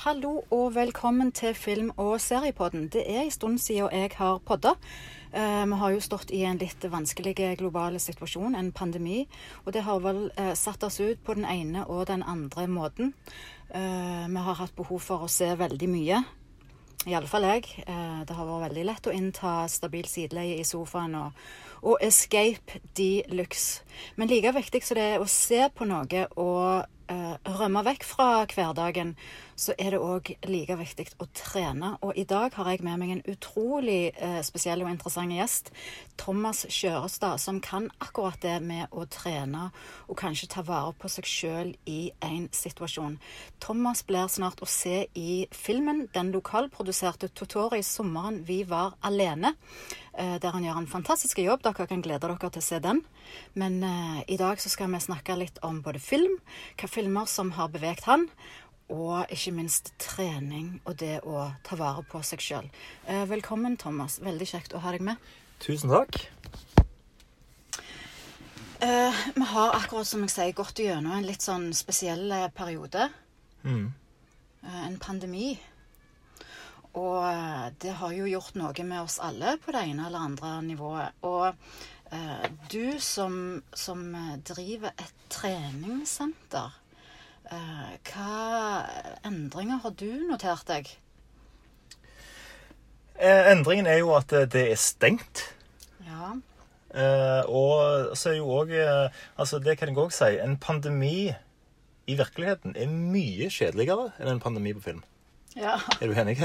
Hallo og velkommen til Film- og seriepodden. Det er en stund siden jeg har podda. Eh, vi har jo stått i en litt vanskelig global situasjon, en pandemi. Og det har vel eh, satt oss ut på den ene og den andre måten. Eh, vi har hatt behov for å se veldig mye. Iallfall jeg. Det har vært veldig lett å innta stabil sideleie i sofaen og, og escape de luxe. Men like viktig som det er å se på noe og eh, rømme vekk fra hverdagen, så er det òg like viktig å trene. Og i dag har jeg med meg en utrolig eh, spesiell og interessant gjest. Thomas Kjørestad, som kan akkurat det med å trene og kanskje ta vare på seg sjøl i en situasjon. Thomas blir snart å se i filmen den lokalproduserte Totori 'Sommeren vi var alene', der han gjør en fantastisk jobb. Dere kan glede dere til å se den. Men eh, i dag så skal vi snakke litt om både film, hva filmer som har beveget han, og ikke minst trening og det å ta vare på seg sjøl. Eh, velkommen, Thomas. Veldig kjekt å ha deg med. Tusen takk. Eh, vi har akkurat som jeg sier, gått gjennom en litt sånn spesiell eh, periode. Mm. Eh, en pandemi. Og eh, det har jo gjort noe med oss alle på det ene eller andre nivået. Og eh, du som, som eh, driver et treningssenter, eh, hva endringer har du notert deg? Eh, endringen er jo at eh, det er stengt. Ja. Eh, og så er jo òg Altså, det kan jeg òg si. En pandemi i virkeligheten er mye kjedeligere enn en pandemi på film. Ja. Er du enig?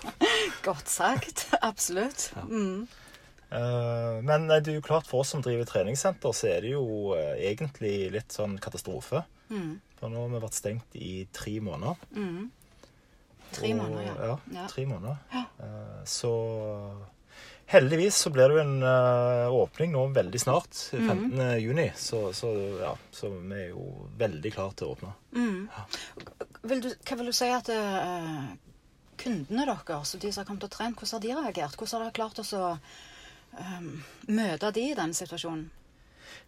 Godt sagt. Absolutt. Mm. Eh, men det er jo klart for oss som driver treningssenter, så er det jo eh, egentlig litt sånn katastrofe. Mm. For nå har vi vært stengt i tre måneder. Mm. Tre måneder, ja. Ja, Ja. tre måneder. Eh, så heldigvis så blir det jo en uh, åpning nå veldig snart, Mhm. 15. juni. Så, så ja, så vi er jo veldig klare til å åpne. Mm. Vil du, hva vil du si at uh, kundene deres, og de som har kommet og trent, hvordan har de reagert? Hvordan har dere klart å så, eh, møte de i den situasjonen?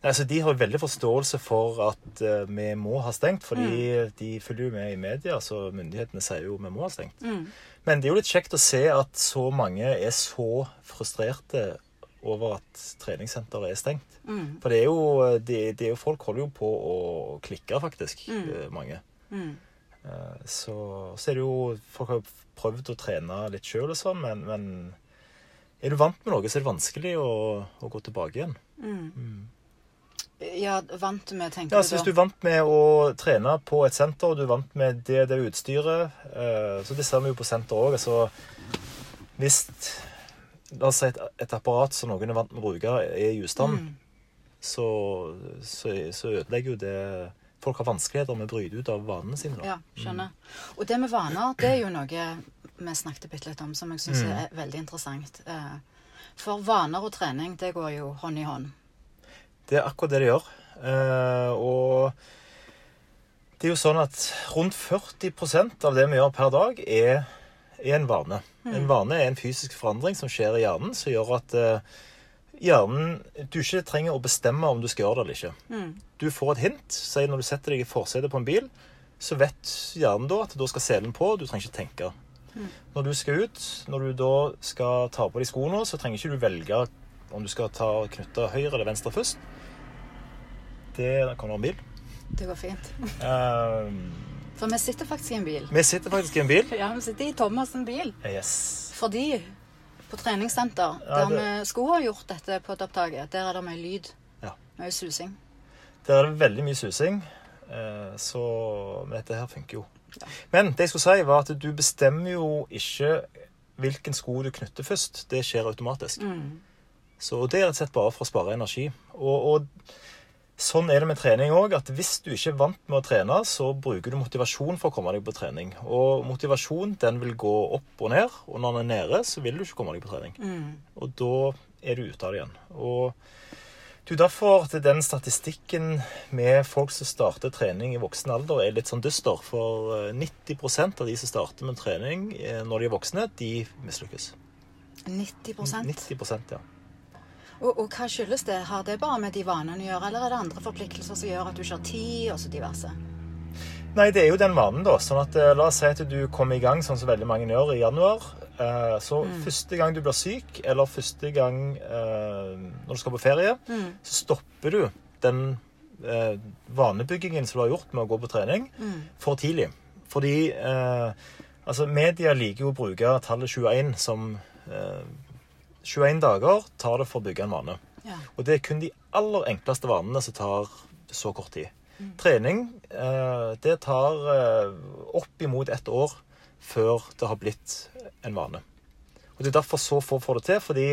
Nei, så De har veldig forståelse for at uh, vi må ha stengt, fordi Mm. de følger jo med i media, så myndighetene sier jo vi må ha stengt. Mm. Men det er jo litt kjekt å se at så mange er så frustrerte over at treningssenteret er stengt. Mm. For det er jo, det, det er jo Folk holder jo på å klikke, faktisk. Mm. eh, Mange. Mm. Eh, Så, så er det jo Folk har jo prøvd å trene litt sjøl og sånn, men, men er du vant med noe, så er det vanskelig å, å gå tilbake igjen. Mm. Ja, vant med, tenker Ja, du så Hvis du vant med å trene på et senter, og du vant med det, det utstyret eh, Så det ser vi jo på senter òg. Altså, hvis la oss si et, et apparat som noen er vant med å bruke, er i ustand, Mm. så, så, så ødelegger jo det Folk har vanskeligheter med å bryte ut av vanene sine. Da. Ja, skjønner. Og det med vaner, det er jo noe vi snakket bitte litt om, som jeg syns Mm. er veldig interessant. Eh, For vaner og trening, det går jo hånd i hånd. Det er akkurat det det gjør. Eh, og det er jo sånn at rundt 40% av det vi gjør per dag, er, er en vane. En vane er en fysisk forandring som skjer i hjernen, som gjør at uh, hjernen Du ikke trenger å bestemme om du skal gjøre det eller ikke. Mm. Du får et hint. Si når du setter deg i forsetet på en bil, så vet hjernen da at da skal selen på. Du trenger ikke tenke. Når du skal ut, når du da skal ta på deg skoene, så trenger ikke du velge om du skal ta knytte høyre eller venstre først. Det kommer en bil. Det går fint. Eh, For vi sitter faktisk i en bil. vi sitter faktisk i en bil. Ja, vi sitter i Thomas' bil. Yes. Fordi på treningssenter, Ja, der det- vi skulle ha gjort dette på et opptaket, der er det mye lyd. Ja. Mye susing. Der er det veldig mye susing, eh, så dette her funker jo. Ja. Men det jeg skulle si, var at du bestemmer jo ikke hvilken sko du knytter først. Det skjer automatisk. Mm. Så det er rett og slett bare for å spare energi. Og, og sånn er det med trening òg, at hvis du ikke er vant med å trene, så bruker du motivasjon for å komme deg på trening. Og motivasjon den vil gå opp og ned, og når den er nede, så vil du ikke komme deg på trening. Mm. Og da er du ute av det igjen. Og er derfor at den statistikken med folk som starter trening i voksen alder, er litt sånn dyster. For eh, 90% av de som starter med trening eh, når de er voksne, de mislykkes. 90% 90% ja. Og, og hva skyldes det? Har det bare med de vanene å gjøre, eller er det andre forpliktelser som gjør at du ikke har tid, og så diverse? Nei, det er jo den vanen, da. Sånn at eh, La oss si at du kommer i gang sånn som veldig mange gjør i januar. Så Så første gang du blir syk, eller første gang eh, når du skal på ferie, så stopper du den eh, vanebyggingen som du har gjort med å gå på trening, for tidlig. Fordi eh, altså, media liker jo å bruke tallet 21 som eh, 21 dager tar det for å bygge en vane. Ja. Og det er kun de aller enkleste vanene som tar så kort tid. Trening eh, det tar eh, opp imot ett år før det har blitt en vane. Og Det er derfor så få får det til. fordi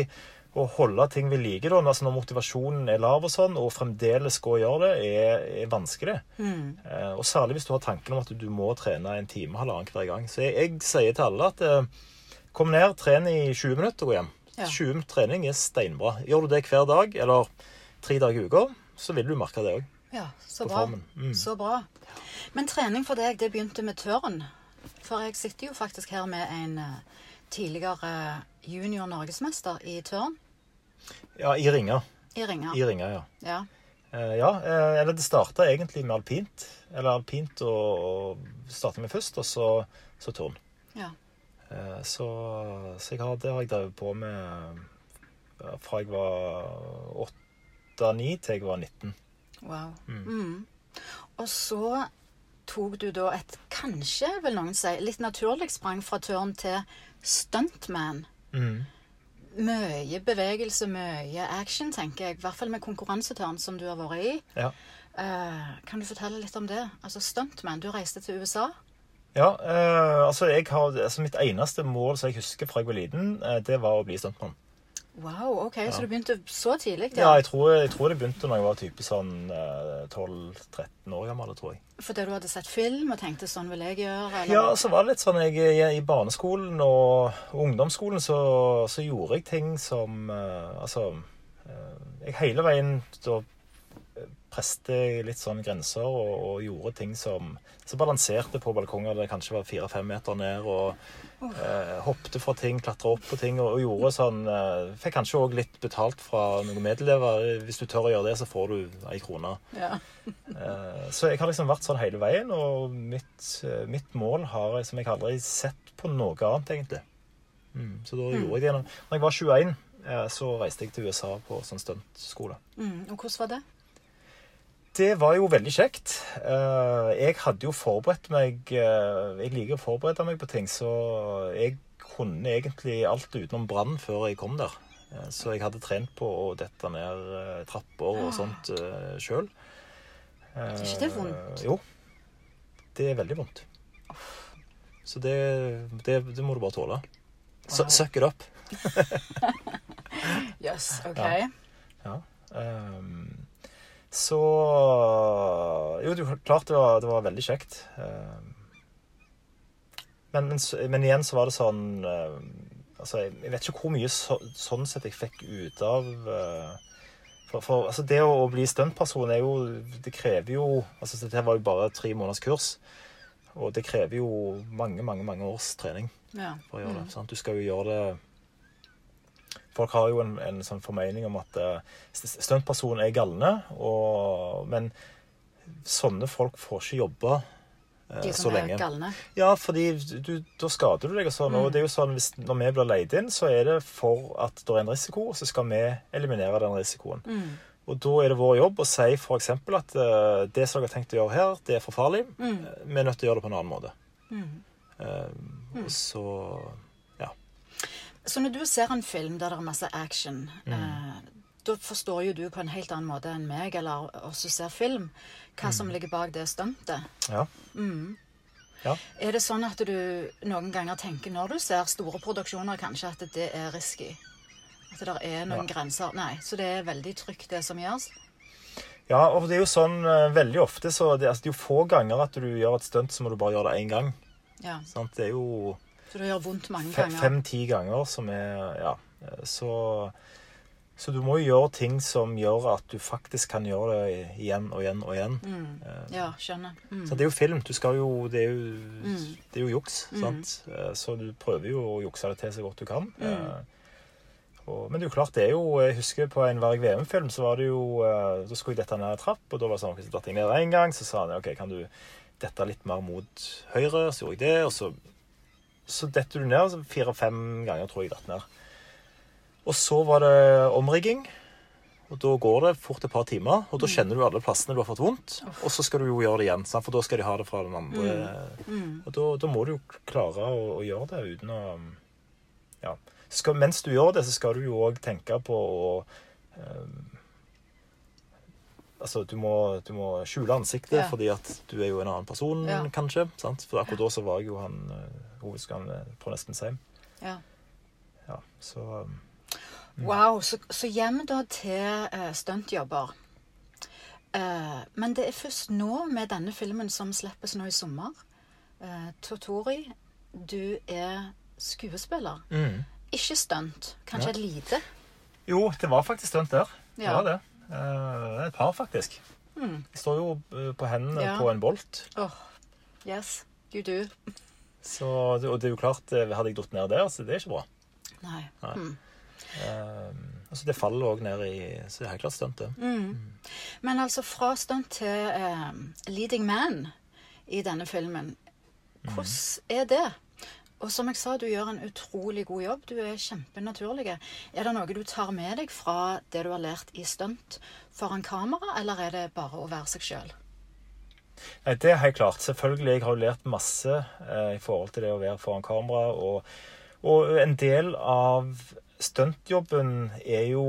å holde ting ved like da, altså når motivasjonen er lav, og sånn, og fremdeles gå og gjøre det, er, er vanskelig. Eh, og Særlig hvis du har tanken om at du må trene en time halvannen hver gang. Så jeg, jeg sier til alle at eh, kom ned, tren i 20 minutter og gå hjem. Ja. 20 minutter trening er steinbra. Gjør du det hver dag, eller tre dager i uka, så vil du merke det òg. Ja, så bra. Mm. Så bra. Men trening for deg, det begynte med tørn. For jeg sitter jo faktisk her med en eh, tidligere junior norgesmester i tørn Ja, i ringer. i Ringa. I ringer, ja. Ja. Eh, ja, eh, eller det starta egentlig med alpint. Eller alpint og starta med først, og så, så turn. ja. Eh, så så jeg har, det har jeg drevet på med fra jeg var 8-9 til jeg var 19. Wow. Mm. Og så tok du da et, kanskje vil noen si, litt naturlig sprang fra tørn til stuntman. Mm. Mye bevegelse, mye action, tenker jeg. I hvert fall med konkurransetørn som du har vært i. Ja. Uh, kan du fortelle litt om det? Altså Stuntman, du reiste til USA. Ja, eh, altså, jeg har, altså Mitt eneste mål som jeg husker fra jeg var liten, eh, det var å bli stuntmann. Wow, ok, Så du begynte så tidlig? Ja, jeg tror, jeg tror det begynte når jeg var type sånn eh, 12-13 år gammel. tror jeg. Fordi du hadde sett film og tenkte sånn vil jeg gjøre? Eller? Ja, så var det litt sånn jeg, I barneskolen og ungdomsskolen så, så gjorde jeg ting som eh, Altså eh, Jeg hele veien da preste litt sånn grenser og, og gjorde ting som Så balanserte på balkonger der det kanskje var fire-fem meter ned, og eh, hoppte fra ting, klatra opp på ting og, og gjorde sånn eh, Fikk kanskje òg litt betalt fra noen medelever. Hvis du tør å gjøre det, så får du ei krone. Ja. Eh, Så jeg har liksom vært sånn hele veien, og mitt, eh, mitt mål har jeg som jeg aldri sett på noe annet, egentlig. Mm, så da gjorde jeg det. gjennom- Når jeg var 21, eh, så reiste jeg til USA på sånn stuntskole. Mm, og hvordan var det? Det var jo veldig kjekt. Eh, Jeg hadde jo forberedt meg eh, Jeg liker å forberede meg på ting, så jeg kunne egentlig alt utenom brann før jeg kom der. Eh, Så jeg hadde trent på å dette ned trapper og sånt sjøl. Er ikke det vondt? Jo. Det er veldig vondt. Så det, det, det må du bare tåle. Wow. Suck it up. Jøss, ok. Ja. Ja. ehm, så Jo, det er klart det var, det var veldig kjekt. Ehm, men, men, men igjen så var det sånn ehm, Altså, jeg, jeg vet ikke hvor mye så, sånn sett jeg fikk ut av eh, for, for altså det å, å bli stuntperson er jo Det krever jo altså Dette var jo bare tre måneders kurs. Og det krever jo mange, mange mange års trening Ja. for å gjøre det. Sant? Du skal jo gjøre det Folk har jo en, en sånn formening om at uh, stuntpersoner er galne, og, men sånne folk får ikke jobbe eh, De så som er lenge. galne. Ja, fordi du, da skader du deg og sånn. Og det er jo sånn, hvis, når vi blir leid inn, så er det for at det er en risiko, og så skal vi eliminere den risikoen. Mm. Og da er det vår jobb å si f.eks. at uh, det som dere har tenkt å gjøre her, det er for farlig. Mm. Vi er nødt til å gjøre det på en annen måte. Mm. Eh, og så. Så når du ser en film der det er masse action, Mm. eh, da forstår jo du på en helt annen måte enn meg, eller oss som ser film, hva som ligger bak det stuntet. ja. Mm. Ja. Er det sånn at du noen ganger tenker når du ser store produksjoner, kanskje at det er risky? At det er noen Ja. grenser? Nei, så det er veldig trygt, det som gjøres? Ja, og det er jo sånn eh, veldig ofte så det, altså, det er jo få ganger at du gjør et stunt, så må du bare gjøre det én gang. Ja. Sant? Det er jo Så det gjør vondt mange ganger? fem-ti ganger som er Ja. Så, så du må jo gjøre ting som gjør at du faktisk kan gjøre det igjen og igjen og igjen. Mm. Eh, Ja, skjønner. Mm. Så det er jo film. Du skal jo Det er jo, Mm. det er jo juks, sant? Eh, Så du prøver jo å jukse det til så godt du kan. Mm. Eh, Og, men det er jo klart, det er jo Jeg husker på en Varg VM-film, så var det jo Da skulle jeg dette ned en trapp, og da var det sånn Hvis jeg datt ned én gang, så sa han OK, kan du dette litt mer mot høyre. Så gjorde jeg det, og så, så detter du ned. Fire-fem ganger tror jeg datt ned. Og så var det omrigging. Og da går det fort et par timer, og da kjenner du alle plassene du har fått vondt. Og så skal du jo gjøre det igjen, for da skal de ha det fra den andre. Og da, da må du jo klare å, å gjøre det uten å Ja. Skal, mens du gjør det, så skal du jo òg tenke på å um, Altså, du må, du må skjule ansiktet Ja. fordi at du er jo en annen person, Ja. kanskje. Sant? For akkurat da så var jeg jo han uh, hovedskaden på Nespensheim. Ja. Ja, så mm. Wow. Så, så hjem da til uh, stuntjobber. Uh, men det er først nå med denne filmen som slippes nå i sommer. Uh, Totori, du er skuespiller. mm. Ikke stunt. Kanskje Ja. et lite. Jo, det var faktisk stunt der. Det Ja. var det. Uh, et par, faktisk. Mm. Jeg står jo eh, på hendene Ja. på en bolt. Oh. Yes, you do. Så, og det er jo klart, eh, hadde jeg datt ned der, så det er ikke bra. Nei. Nei. Mm. Eh, altså Det faller òg ned i Så det er helt klart stunt, det. Mm. Men altså fra stunt til uh, leading man i denne filmen. Hvordan er det? Og som jeg sa, du gjør en utrolig god jobb. Du er kjempenaturlig. Er det noe du tar med deg fra det du har lært i stunt foran kamera, eller er det bare å være seg sjøl? Nei, Det er helt klart. Selvfølgelig. Jeg har jo lært masse eh, i forhold til det å være foran kamera. Og, og en del av stuntjobben er jo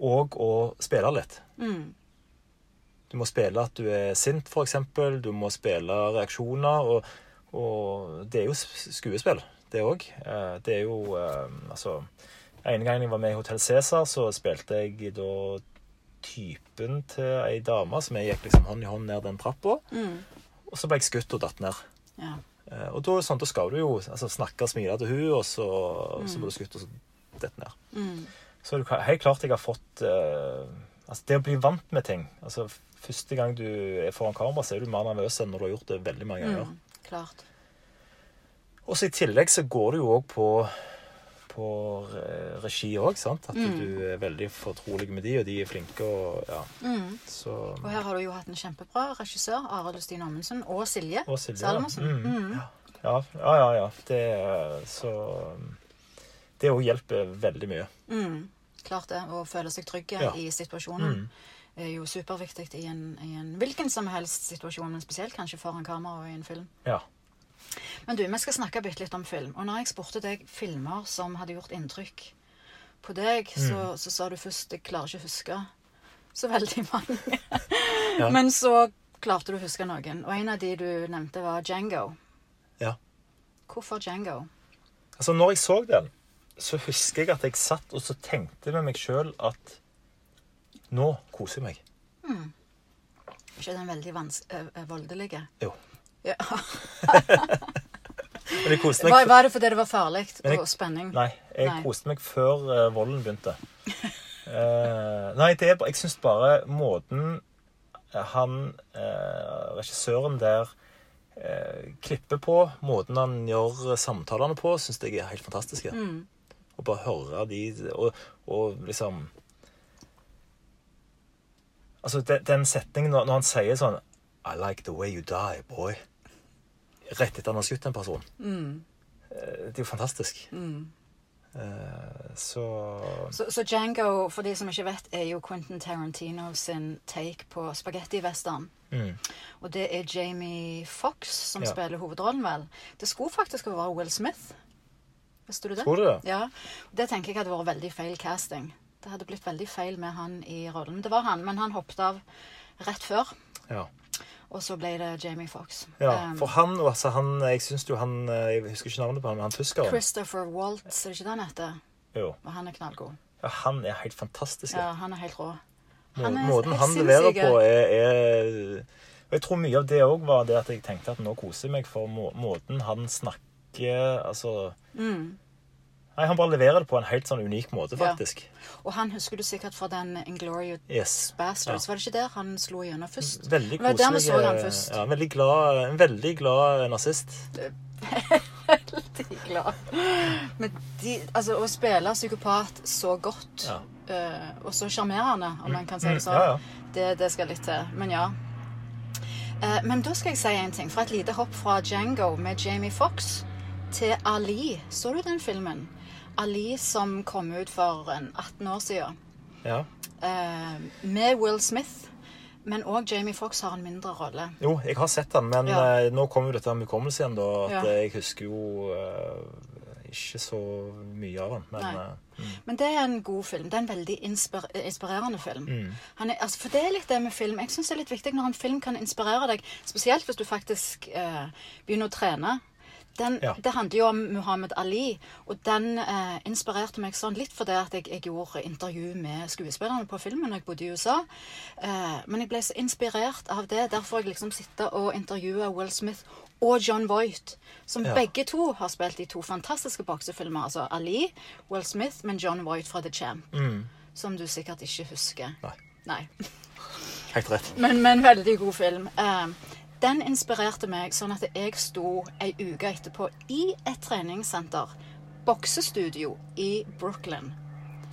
òg å spille litt. Mm. Du må spille at du er sint, f.eks. Du må spille reaksjoner. Og, og det er jo skuespill, det òg. Det er jo eh, Altså En gang jeg var med i Hotell Cæsar, så spilte jeg da typen til ei dame som jeg gikk liksom hånd i hånd ned den trappa. Mm. Og så ble jeg skutt og datt ned. Ja. Eh, Og da, sånn, da skal du jo altså, snakke og smile til hun, og så, så blir du skutt og så dette ned. Mm. Så er det helt klart jeg har fått eh, Altså, det å bli vant med ting altså, Første gang du er foran kamera, så er du mer nervøs enn når du har gjort det veldig mange ganger. Mm. Klart. Og så i tillegg så går det jo òg på, på regi òg, sant. At Mm. du er veldig fortrolig med de, og de er flinke og Ja. Mm. Så Og her har du jo hatt en kjempebra regissør, Arild Stine Amundsen, og Silje. Og Silje. Salmonsen. Mm. Mm. Ja. Ja, ja, ja. Det Så Det òg hjelper veldig mye. Mm, klart det. Å føle seg trygg Ja. i situasjonen Mm. er jo superviktig i en, i en hvilken som helst situasjon, men spesielt kanskje foran kamera og i en film. Ja. Men du, vi skal snakke bitte litt om film. Og når jeg spurte deg filmer som hadde gjort inntrykk på deg, så, så sa du først 'jeg klarer ikke å huske' så veldig mange. Ja. Men så klarte du å huske noen. Og en av de du nevnte, var Django. ja. Hvorfor Django? Altså, når jeg så den, så husker jeg at jeg satt og så tenkte med meg sjøl at nå koser jeg meg. Mm. ikke den veldig vans ø- ø- voldelige? Jo. Ja. Men jeg koste meg Var, var det fordi det var farlig jeg- og spenning? Nei, jeg Nei. koste meg før uh, volden begynte. Uh, nei, det er Jeg syns bare måten eh, han uh, Regissøren der klipper på, måten han gjør samtalene på, syns jeg er helt fantastiske. Mm. Å bare høre de og, og liksom Altså, den, den setningen når, når han sier sånn I like the way you die, boy. Rett etter han har skutt en person. Mm. Eh, Det er jo fantastisk. Mm. Eh, Så Så, så Django, for de som ikke vet, er jo Quentin Tarantino sin take på spagettivesteren. mm, Og det er Jamie Fox som Ja. spiller hovedrollen, vel. Det skulle faktisk være Will Smith. Visste du det? Tror du det? Ja. Det tenker jeg hadde vært veldig feil casting. Det hadde blitt veldig feil med han i rollen. Det var han, men han hoppet av rett før. Ja. Og så ble det Jamie Fox. ja. Um, For han, altså han Jeg syns jo han eh, Jeg husker ikke navnet på han, men han tyskeren Christopher Waltz, er det ikke det han heter? Jo. Og han er knallgod. Ja, han er helt fantastisk. Ja, han er helt rå. Han er Måten helt han leverer på, er, er Og jeg tror mye av det òg var det at jeg tenkte at nå koser jeg meg for må, måten han snakker Altså Mm. Nei, han bare leverer det på en helt sånn unik måte, Ja. faktisk. Og han husker du sikkert fra den Inglorious Yes. Bastards. Var det ikke der han slo gjennom først? Veldig koselig. så han først. Ja, veldig glad, en veldig glad nazist. Veldig glad. Men de, altså, å spille psykopat så godt, Ja. uh, og så sjarmerende, om man kan si det sånn, Ja, ja. Det, det skal litt til. Men ja. Uh, men da skal jeg si en ting. Fra et lite hopp fra Django med Jamie Fox til Ali. Så du den filmen? Ali som kom ut for 18 år siden. Ja. Eh, med Will Smith. Men òg Jamie Fox har en mindre rolle. Jo, jeg har sett den, men Ja. eh, nå kommer jo dette med hukommelse igjen, da. At Ja. jeg husker jo eh, ikke så mye av den. Men eh, Men det er en god film. Det er en veldig inspir inspirerende film. Mm. Han er, altså, for det er litt det med film. Jeg syns det er litt viktig når en film kan inspirere deg, spesielt hvis du faktisk eh, begynner å trene. Den, Ja. Det handler jo om Muhammad Ali, og den eh, inspirerte meg sånn litt fordi at jeg, jeg gjorde intervju med skuespillerne på filmen da jeg bodde i USA. Eh, men jeg ble så inspirert av det. Derfor har jeg liksom sittet og intervjua Will Smith og John Voight, som Ja. begge to har spilt i to fantastiske boksefilmer. Altså Ali, Will Smith, men John Voight fra The Champ. Som du sikkert ikke husker. Nei. Nei. helt rett. Men, men veldig god film. Eh, den inspirerte meg sånn at jeg sto ei uke etterpå i et treningssenter, boksestudio i Brooklyn.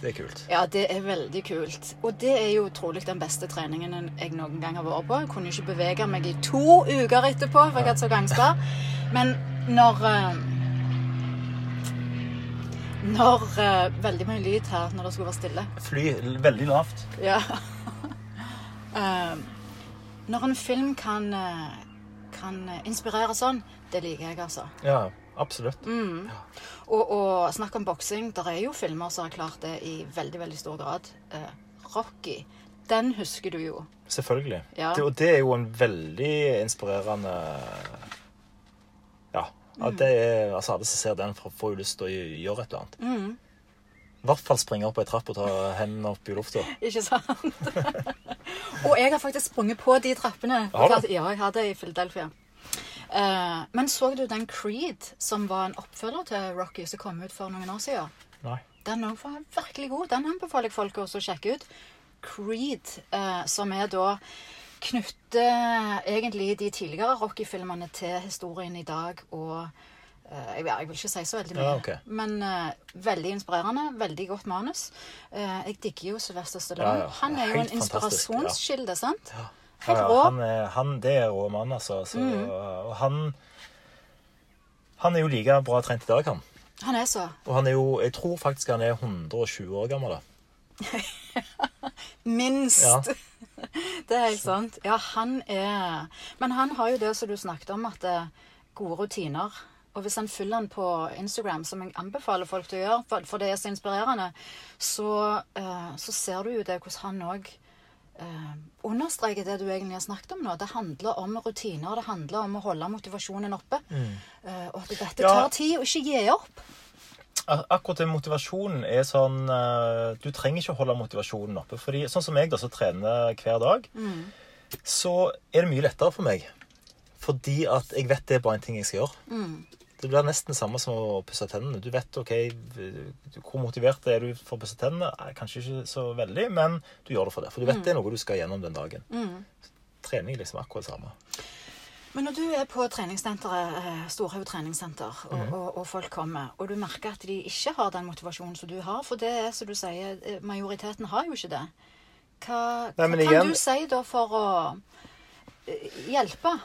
Det er kult. Ja, det er veldig kult. Og det er jo trolig den beste treningen jeg noen gang har vært på. Jeg kunne ikke bevege meg i to uker etterpå, for jeg hadde så gangster. Men når eh, Når eh, Veldig mye lyd her når det skulle være stille. Fly veldig lavt. Ja. Eh, når en film kan, eh, kan inspirere sånn, det liker jeg, altså. Ja, absolutt. Og, og snakk om boksing. Det er jo filmer som har klart det i veldig, veldig stor grad. Eh, Rocky. Den husker du jo. Selvfølgelig. Ja. Det, og det er jo en veldig inspirerende Ja. Mm. Det er, altså Alle som ser den, får jo lyst til å gjøre et eller annet. Mm. I hvert fall springe opp ei trapp og ta hendene opp i lufta. Ikke sant? og jeg har faktisk sprunget på de trappene. Har du? Ja, jeg hadde i Philadelphia. Uh, men så du den Creed, som var en oppfølger til Rocky, som kom ut for noen år siden? Nei. Den var virkelig god. Den anbefaler jeg folk også å sjekke ut. Creed, uh, som er da knytter egentlig de tidligere Rocky-filmene til historien i dag og eh, jeg, jeg vil ikke si så veldig mye, Ja, okay. men uh, veldig inspirerende. Veldig godt manus. Uh, jeg digger jo Sylvester Stallone. Ja, ja. Han er jo en inspirasjonskilde, sant? Ja, Helt rå. han, er, han, det er rå mann, altså. Så, Og han Han er jo like bra trent i dag, han. Han er så. Og han er jo Jeg tror faktisk han er 120 år gammel. da. Minst. Ja. Det er helt sant. Ja, han er Men han har jo det som du snakket om, at det gode rutiner. Og hvis han følger han på Instagram, som jeg anbefaler folk til å gjøre, for, for det er så inspirerende, så, uh, så ser du jo det hvordan han òg uh, understreker det du egentlig har snakket om nå. Det handler om rutiner, det handler om å holde motivasjonen oppe. Eh, og at dette Ja. tar tid, og ikke gi opp. Akkurat det motivasjonen er sånn eh, Du trenger ikke å holde motivasjonen oppe. fordi Sånn som jeg, da, som trener hver dag, så er det mye lettere for meg. Fordi at jeg vet det er bare en ting jeg skal gjøre. Det blir nesten samme som å pusse tennene. Du vet ok, hvor motivert er du for å pusse tennene. Kanskje ikke så veldig, men du gjør det for det. For du vet det er noe du skal gjennom den dagen. Trening er liksom akkurat det samme. Men når du er på treningssenteret, eh, Storhaug treningssenter, og, mm. og, og folk kommer, og du merker at de ikke har den motivasjonen som du har, for det er som du sier, eh, majoriteten har jo ikke det. Hva, Nei, hva kan igjen- du si da for å eh, hjelpe?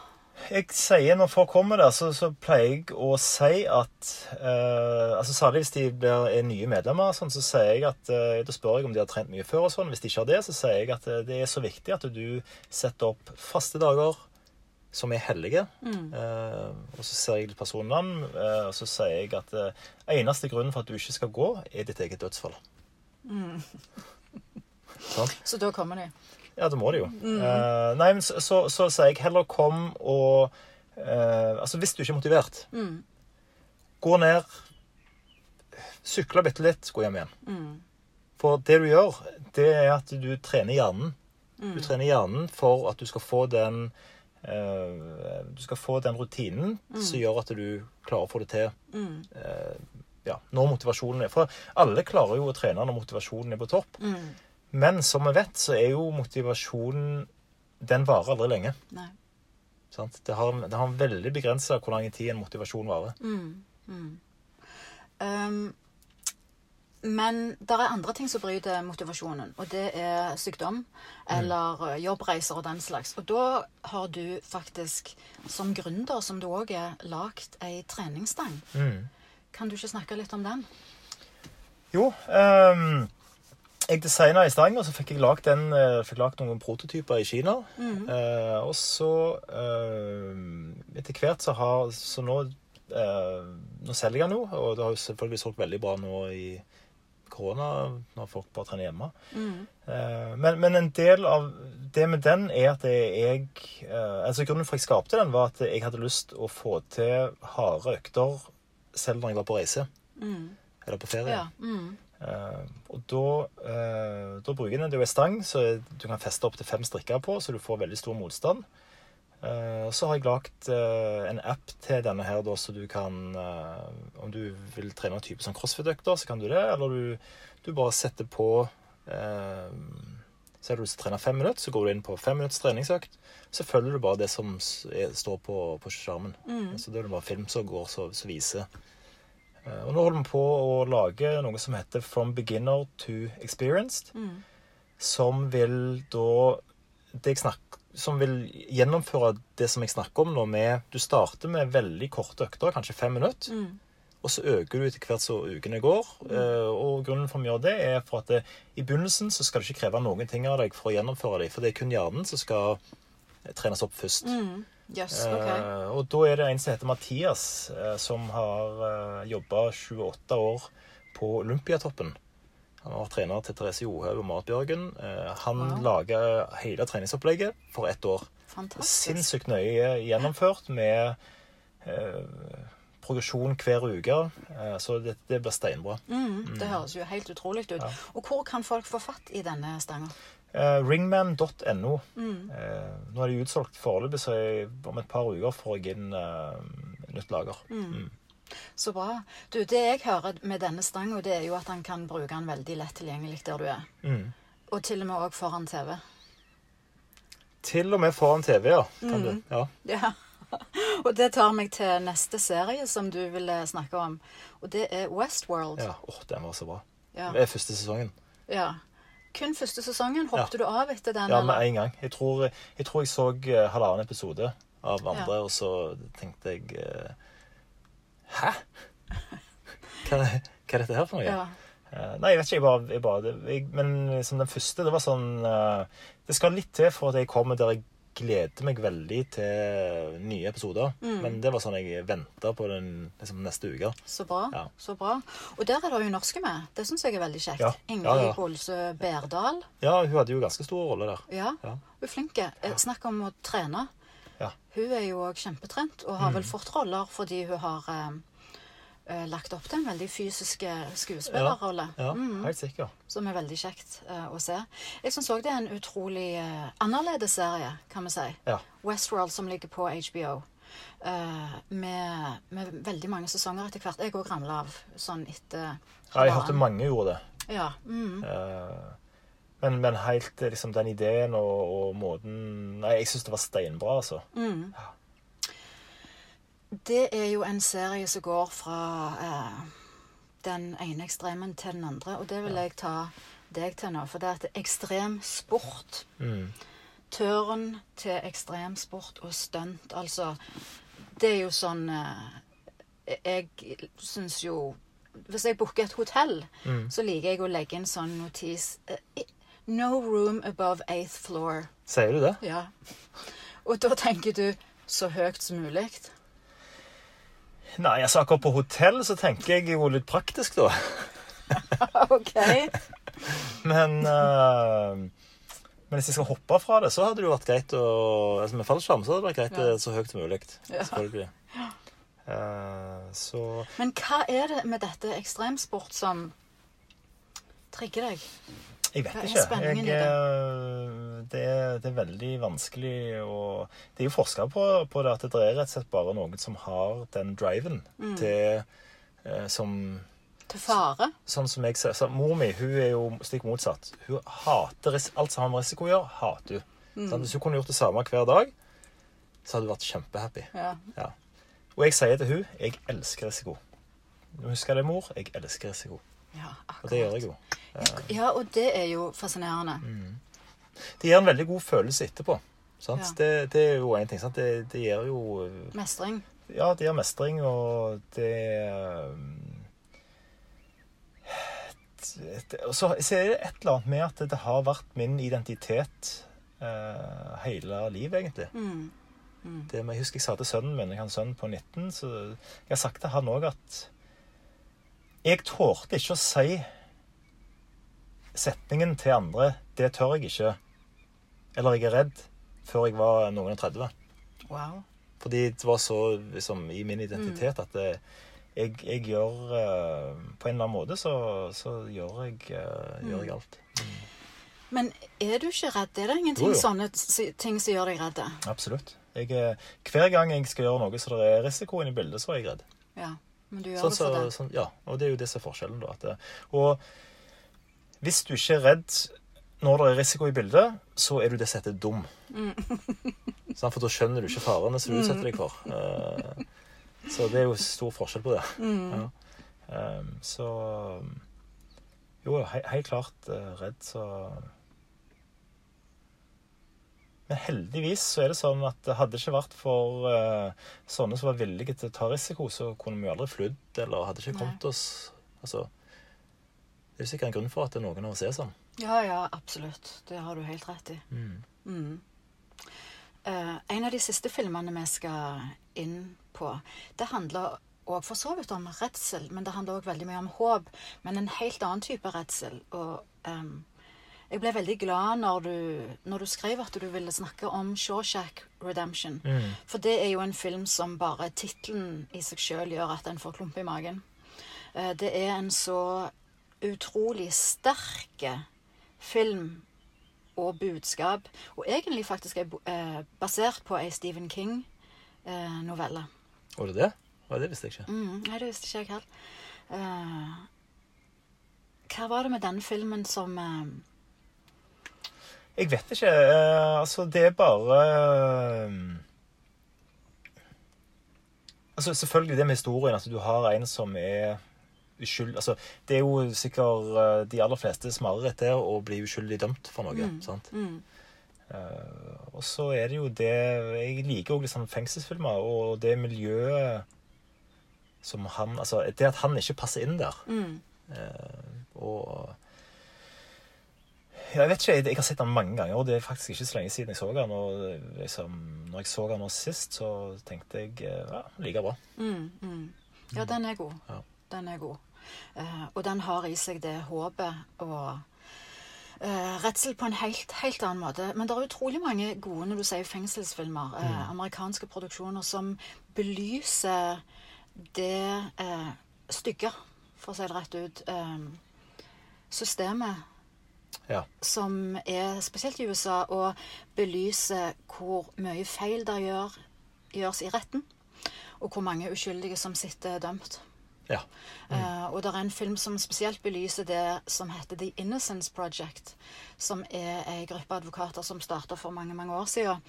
Jeg sier Når folk kommer der, så, så pleier jeg å si at eh, altså Særlig hvis de blir, er nye medlemmer, sånn, så sier jeg at eh, da spør jeg om de har trent mye før. og sånn. Hvis de ikke har det, så sier jeg at eh, det er så viktig at du setter opp faste dager som er hellige. Eh, og så ser jeg personen an, eh, og så sier jeg at eh, eneste grunnen for at du ikke skal gå, er ditt eget dødsfall. Sånn? Så da kommer de. Ja, det må det jo. Eh, nei, men så, så, så sier jeg heller kom og eh, Altså, hvis du ikke er motivert, gå ned, sykle bitte litt, gå hjem igjen. For det du gjør, det er at du trener hjernen. Du trener hjernen for at du skal få den eh, Du skal få den rutinen som gjør at du klarer å få det til eh, ja, når motivasjonen er For alle klarer jo å trene når motivasjonen er på topp. Men som vi vet, så er jo motivasjonen Den varer aldri lenge. Det, har, det har en veldig begrensa hvor lang tid en motivasjon varer. Um, Men det er andre ting som bryter motivasjonen, og det er sykdom eller mm. jobbreiser og den slags. Og da har du faktisk, som gründer, som du òg er, lagd ei treningsstang. Mm. Kan du ikke snakke litt om den? Jo, ehm, jeg designa i Stavanger, så fikk jeg lagd den, eh, noen prototyper i Kina. Eh, og så eh, Etter hvert så har Så nå eh, Nå selger jeg den jo, og det har jo selvfølgelig solgt veldig bra nå i korona, når folk bare trener hjemme. Eh, men, men en del av det med den er at jeg eh, Altså Grunnen for at jeg skapte den, var at jeg hadde lyst å få til harde økter selv når jeg var på reise. Eller på ferie. Ja. Mm. Eh, og da, eh, da bruker den. Det er en stang så du kan feste opp til fem strikker på, så du får veldig stor motstand. Eh, og så har jeg lagd en app til denne her, da, så du kan Om du vil trene en type sånn crossfit-økter, så kan du det. Eller du, du bare setter på eh, Så det du trener fem minutter, så går du inn på fem minutts treningsøkt. Så følger du bare det som er, står på, på skjermen. Så det er bare film som går, så, så viser. Eh, Og nå holder vi på å lage noe som heter From Beginner to Experienced. Som vil da det jeg snakk, Som vil gjennomføre det som jeg snakker om nå med Du starter med veldig korte økter, kanskje fem minutter. Og så øker du etter hvert så ukene går. Mm. Og grunnen for å gjøre det er for at det, i begynnelsen så skal det ikke kreve noen ting av deg for å gjennomføre dem. For det er kun hjernen som skal trenes opp først. Jøss, okay. uh, og da er det en som heter Mathias, uh, som har uh, jobba 28 år på Olympiatoppen. Han var trener til Therese Johaug og Marit Bjørgen. Uh, han Wow. laga hele treningsopplegget for ett år. Fantastisk. Sinnssykt nøye gjennomført med eh, progresjon hver uke. Eh, så det, det blir steinbra. Mm, det høres jo helt utrolig ut. Og hvor kan folk få fatt i denne stanga? Eh, Ringman.no. Eh, nå er de utsolgt foreløpig, så jeg, om et par uker får jeg inn uh, nytt lager. Mm. Så bra. Du, det jeg hører med denne stanga, det er jo at han kan bruke den veldig lett tilgjengelig der du er. Mm. Og til og med òg foran TV. Til og med foran TV, ja. Kan Mm. du. ja. Ja. Og det tar meg til neste serie som du ville snakke om. Og det er Westworld. ja. Åh, den var så bra. Ja. Det er første sesongen. ja. Kun første sesongen. Hoppet du av etter den? Ja, eller? med en gang. Jeg tror jeg, tror jeg så eh, halvannen episode av andre, Ja. og så tenkte jeg eh, Hæ? Hva, hva er dette her for noe? Ja. Eh, nei, jeg vet ikke. Jeg bare, jeg bare jeg, Men som den første, det var sånn Det skal litt til for at jeg kommer der jeg gleder meg veldig til nye episoder. Mm. Men det var sånn jeg venta på den liksom, neste uke. Så bra. Ja. så bra. Og der er det jo norske med. Det syns jeg er veldig kjekt. Ja. Ingrid Ja. Bolsø Berdal. Ja, hun hadde jo ganske stor rolle der. Ja, hun er flink. Eh, Snakk om å trene. Ja. Hun er jo òg kjempetrent og Mm. har vel fått roller fordi hun har eh, eh, lagt opp til en veldig fysisk eh, skuespillerrolle. Ja, Mm, helt sikker. som er veldig kjekt uh, å se. Jeg syns òg det er en utrolig uh, annerledes serie, kan vi si. Ja. Westworld, som ligger på HBO. med, med veldig mange sesonger etter hvert. Jeg òg ramla av sånn etter ja jeg hørte mange gjorde det. Ja. Mm. Men, men helt liksom den ideen og, og måten Nei, jeg syns det var steinbra, altså. Mm. Det er jo en serie som går fra eh, den ene ekstremen til den andre, og det vil jeg ta deg til nå. For det er at ekstrem sport Mm. Tørn til ekstremsport og stunt, altså Det er jo sånn eh, Jeg syns jo Hvis jeg booker et hotell, Mm. så liker jeg å legge inn sånn notis eh, No room above eighth floor. Sier du det? Ja. Og da tenker du så høyt som mulig. Nei, altså akkurat på hotell så tenker jeg jo litt praktisk, da. OK. Men uh, Men hvis jeg skal hoppe fra det, så hadde det jo vært greit å altså Med fallskjerm så hadde det vært greit Ja. eh, så høyt som mulig. Ja. Selvfølgelig. Eh, så Men hva er det med dette ekstremsport som trigger deg? Jeg vet ikke. Jeg, det? eh, er, det er veldig vanskelig å Det er jo forska på, på det at det er rett og slett bare noen som har den driven Mm. til eh, Som Til fare? Sånn som jeg ser så Mor mi hun er jo stikk motsatt. Hun hater alt som har med risiko å gjøre. hater hun. Mm. Sånn, Hvis hun kunne gjort det samme hver dag, så hadde hun vært kjempehappy. Ja. Ja. Og jeg sier til hun jeg elsker risiko. Husker det, mor? Jeg elsker risiko. Ja, Og det gjør jeg jo. Ja, og det er jo fascinerende. Mm. Det gir en veldig god følelse etterpå. Sant? Ja. Det, det er jo en ting. Det, det gir jo Mestring. Ja, det gir mestring, og det det- Og så, så er det et eller annet med at det har vært min identitet eh, hele livet, egentlig. Mm. Mm. Det, jeg husker jeg sa til sønnen min, jeg har en sønn på 19, så jeg har sagt til han òg at jeg tålte ikke å si setningen til andre 'Det tør jeg ikke', eller 'jeg er redd', før jeg var noen og 30. Wow. Fordi det var så liksom, i min identitet at det, jeg, jeg gjør uh, På en eller annen måte så, så gjør, jeg, eh, gjør jeg alt. Men er du ikke redd? Er det ingenting Jo, jo. sånne ting som gjør deg redd? Absolutt. Jeg, er- hver gang jeg skal gjøre noe så det er risiko inne i bildet, så er jeg redd. Ja. Men du gjør Sånn, det for så, det. sånn, ja, og det er jo det som er forskjellen. da. Det, og hvis du ikke er redd når det er risiko i bildet, så er du det som heter dum. Mm. sånn, For da skjønner du ikke farene som du utsetter deg for. Uh, så det er jo stor forskjell på det. Mm. Ja. Um, så Jo, he, helt klart uh, redd, så Men heldigvis så er det sånn at det hadde ikke vært for uh, sånne som var villige til å ta risiko, så kunne vi aldri flydd, eller hadde ikke Nei. kommet oss Altså Det er jo sikkert en grunn for at noen av oss er sånn. Ja, ja, absolutt. Det har du helt rett i. Mm. Mm. Uh, en av de siste filmene vi skal inn på, det handler og for så vidt om redsel, men det handler òg veldig mye om håp. Men en helt annen type redsel. Og ehm, jeg ble veldig glad når du, når du skrev at du ville snakke om Shawshack Redemption. Mm. For det er jo en film som bare tittelen i seg sjøl gjør at en får klump i magen. Eh, Det er en så utrolig sterke film og budskap, og egentlig faktisk er eh, basert på ei Stephen King-novelle. Var det det? Ja, det visste jeg ikke. Mm, nei, det visste ikke jeg heller. Eh, hva var det med den filmen som eh, Jeg vet ikke. eh, altså, det er bare eh, Altså, selvfølgelig det med historien at du har en som er uskyld... Altså, det er jo sikkert eh, de aller flestes mareritt der å bli uskyldig dømt for noe. Mm. sant? mm, Uh, og så er det jo det Jeg liker òg liksom fengselsfilmer, og det miljøet som han Altså, det at han ikke passer inn der. mm, Uh, og Jeg vet ikke, jeg, jeg har sett den mange ganger, og det er faktisk ikke så lenge siden jeg så den. Og liksom, når jeg så den nå sist, så tenkte jeg eh, ja, like bra. mm, mm. Ja, den er god. Ja. Den er god. Uh, og den har i seg det håpet og uh, redsel på en helt, helt annen måte. Men det er utrolig mange gode når du sier fengselsfilmer, eh, amerikanske produksjoner, som belyser det stygge, for å si det rett ut, systemet Ja. som er spesielt i USA, og belyser hvor mye feil det gjør, gjøres i retten, og hvor mange uskyldige som sitter dømt. ja. Eh, og det er en film som spesielt belyser det som heter The Innocence Project, som er ei gruppe advokater som starta for mange mange år siden.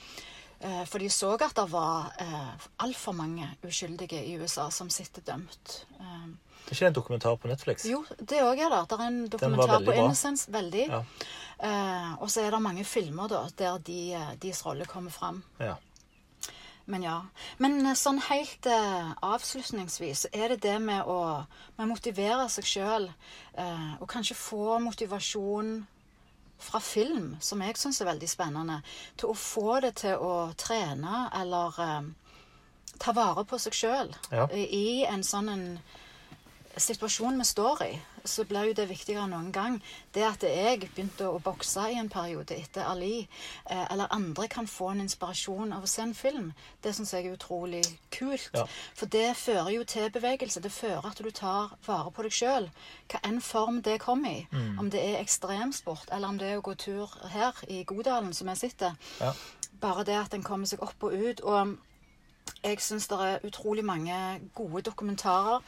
Eh, for de så at det var eh, altfor mange uskyldige i USA som sitter dømt. Eh, Det er ikke en dokumentar på Netflix? jo, det òg er det. Det er en dokumentar på. Innocence. Veldig. Ja. Eh, og så er det mange filmer da, der de, eh, deres rolle kommer fram. ja. Men ja. Men eh, sånn helt eh, avslutningsvis er det det med å med motivere seg sjøl, eh, og kanskje få motivasjon fra film, som jeg syns er veldig spennende, til å få det til å trene eller ta vare på seg sjøl Ja. i en sånn en situasjon vi står i, så blir jo det viktigere enn noen gang. Det at jeg begynte å bokse i en periode etter Ali, eh, eller andre kan få en inspirasjon av å se en film, det syns jeg er utrolig kult. Ja. For det fører jo til bevegelse. Det fører at du tar vare på deg sjøl. Hva enn form det kommer i. Om det er ekstremsport, eller om det er å gå tur her i Godalen, som jeg sitter. ja. Bare det at en kommer seg opp og ut. Og jeg syns det er utrolig mange gode dokumentarer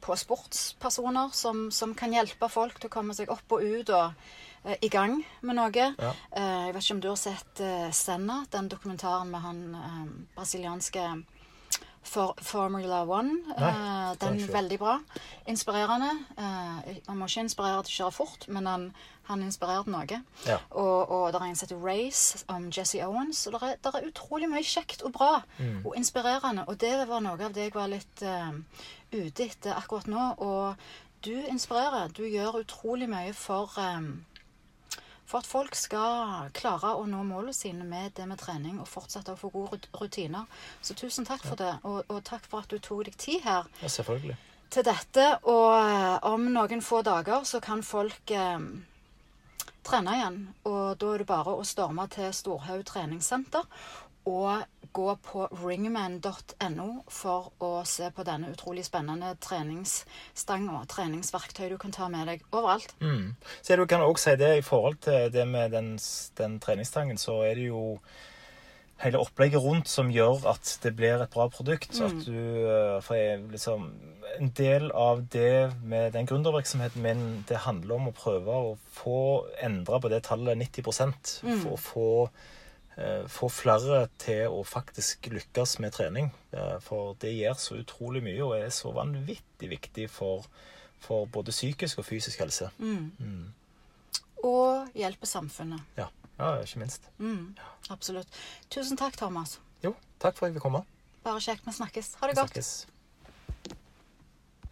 på sportspersoner som, som kan hjelpe folk til å komme seg opp og ut og uh, i gang med noe. Ja. Uh, jeg vet ikke om du har sett uh, Senna, den dokumentaren med han eh, brasilianske for Formula One. Nei, den er veldig bra. Inspirerende. Man må ikke inspirere til å kjøre fort, men han, han inspirerte noe. Ja. Og, og det er en som heter Race om Jesse Owens. Og det er, det er utrolig mye kjekt og bra Mm. og inspirerende. Og det var noe av det jeg var litt uh, ute etter akkurat nå. Og du inspirerer. Du gjør utrolig mye for um, for at folk skal klare å nå målene sine med det med trening og fortsette å få gode rutiner. Så tusen takk for det, og, og takk for at du tok deg tid her ja, selvfølgelig. til dette. Og eh, om noen få dager så kan folk eh, trene igjen. Og da er det bare å storme til Storhaug treningssenter og gå på ringman.no for å se på denne utrolig spennende treningsstanga. Treningsverktøy du kan ta med deg overalt. Mm. Så du kan også si det i forhold til det med den, den treningsstangen, så er det jo hele opplegget rundt som gjør at det blir et bra produkt. At du, eh, for liksom, En del av det med den gründervirksomheten min, det handler om å prøve å få endra på det tallet 90 for å få, eh, få flere til å faktisk lykkes med trening. Eh, For det gjør så utrolig mye og er så vanvittig viktig for, for både psykisk og fysisk helse. Mm. Og hjelpe samfunnet. Ja, ja ikke minst. Mm, absolutt. Tusen takk, Thomas. Jo, takk for at jeg fikk komme. Bare kjekt vi snakkes. Ha det Vi godt. snakkes.